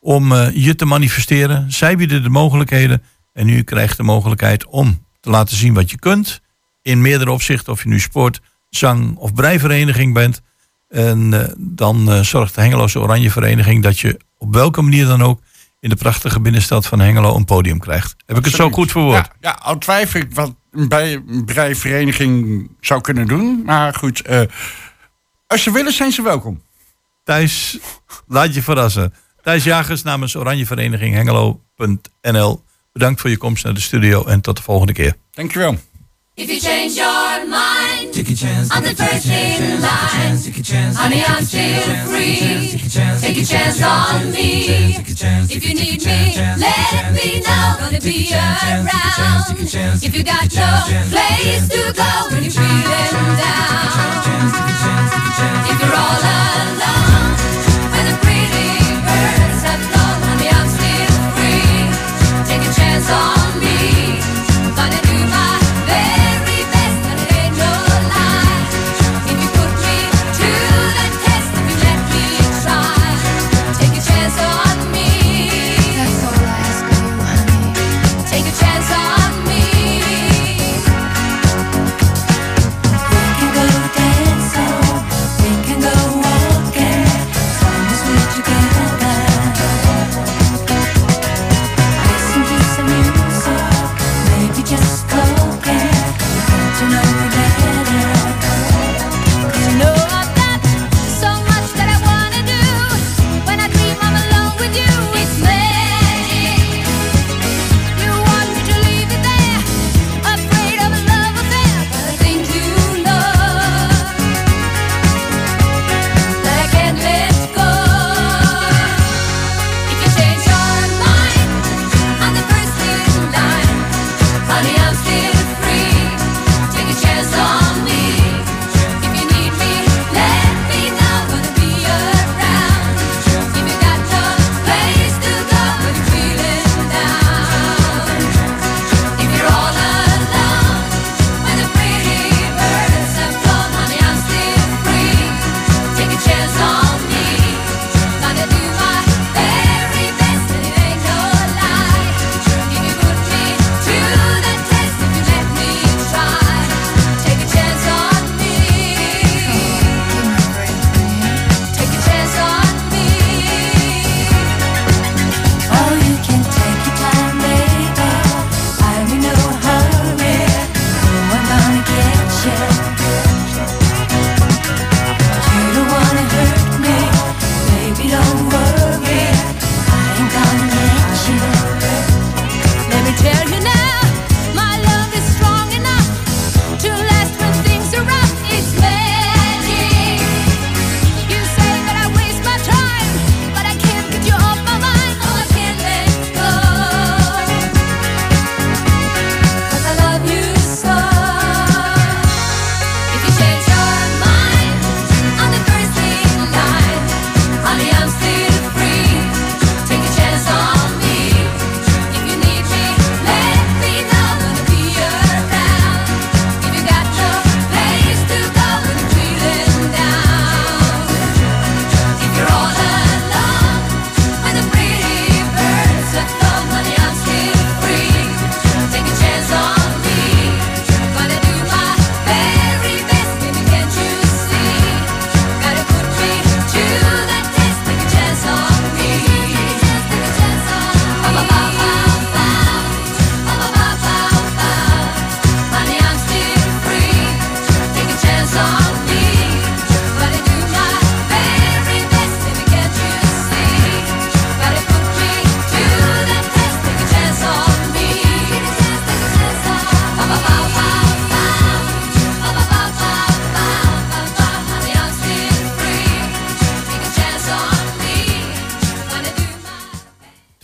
om eh, je te manifesteren. Zij bieden de mogelijkheden en u krijgt de mogelijkheid om te laten zien wat je kunt. In meerdere opzichten, of je nu sport, zang of breivereniging bent. En dan zorgt de Hengeloze Oranje Vereniging dat je op welke manier dan ook in de prachtige binnenstad van Hengelo een podium krijgt. Heb ik het zo goed verwoord? Ja, ja al twijfel ik, want bij breivereniging zou kunnen doen. Maar goed, eh, als ze willen zijn ze welkom. Thijs, laat je verrassen. Thijs Jagers namens Oranjevereniging Hengelo.nl. Bedankt voor je komst naar de studio en tot de volgende keer. Dankjewel. If you change your mind. take a chance. I'm the first in line. Honey, I'm still free. Take a chance on me. If you need me, let me know. Gonna be around. If you got no place to go when you're feeling down. If you're all alone, when the pretty birds have flown, honey, I'm still free. Take a chance on.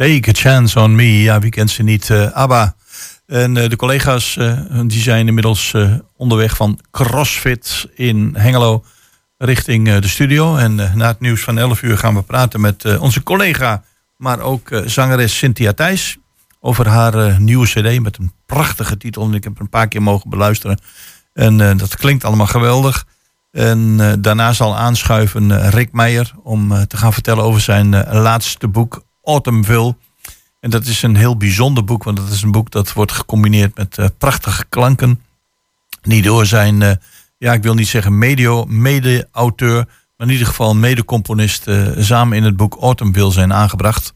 Take a Chance on Me. Ja, wie kent ze niet? Uh, ABBA. En eh, de collega's eh, die zijn inmiddels onderweg van CrossFit in Hengelo richting de studio. En na het nieuws van 11 uur gaan we praten met onze collega, maar ook zangeres Cynthia Thijs. Over haar nieuwe CD met een prachtige titel. En ik heb een paar keer mogen beluisteren. En dat klinkt allemaal geweldig. En daarna zal aanschuiven Rick Meijer om te gaan vertellen over zijn laatste boek Autumnville. En dat is een heel bijzonder boek, want dat is een boek dat wordt gecombineerd met eh, prachtige klanken. Die door zijn, eh, ja, ik wil niet zeggen medio, mede-auteur, maar in ieder geval mede-componist eh, samen in het boek Autumnville zijn aangebracht.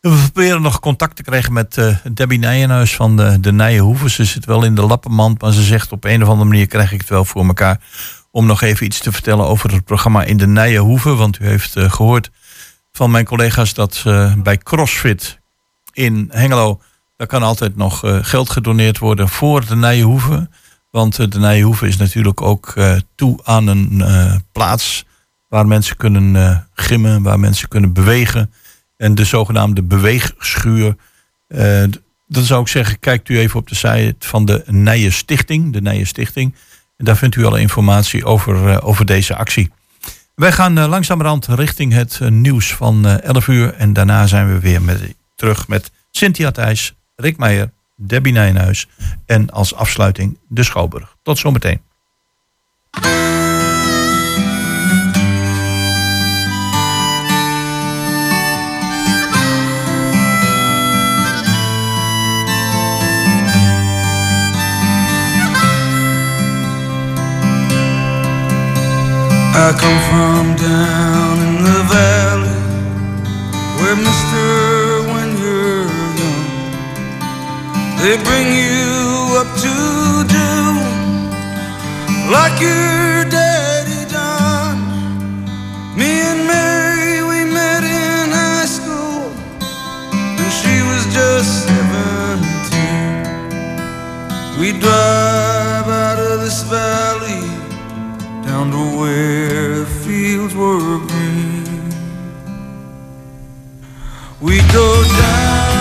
We proberen nog contact te krijgen met Debbie Nijenhuis van de, de Nijenhoeven. Ze zit wel in de lappenmand, maar ze zegt op een of andere manier krijg ik het wel voor elkaar om nog even iets te vertellen over het programma in de Nijenhoeven. Want u heeft gehoord van mijn collega's dat eh, bij CrossFit in Hengelo, daar kan altijd nog eh, geld gedoneerd worden voor de Nijenhoeve. Want eh, de Nijenhoeve is natuurlijk ook toe aan een plaats waar mensen kunnen gimmen, waar mensen kunnen bewegen. En de zogenaamde beweegschuur. Dan zou ik zeggen, kijkt u even op de site van de Nijen Stichting. De Stichting. En daar vindt u alle informatie over, over deze actie. Wij gaan eh, langzamerhand richting het eh, nieuws van eh 11 uur. En daarna zijn we weer met, terug met Cynthia Thijs, Rick Meijer, Debbie Nijnhuis. En als afsluiting de Schouwburg. Tot zometeen. I come from down in the valley where mister when you're young they bring you up to do like your daddy done. Me and Mary we met in high school when she was just 17 we drive to where the fields were green. We go down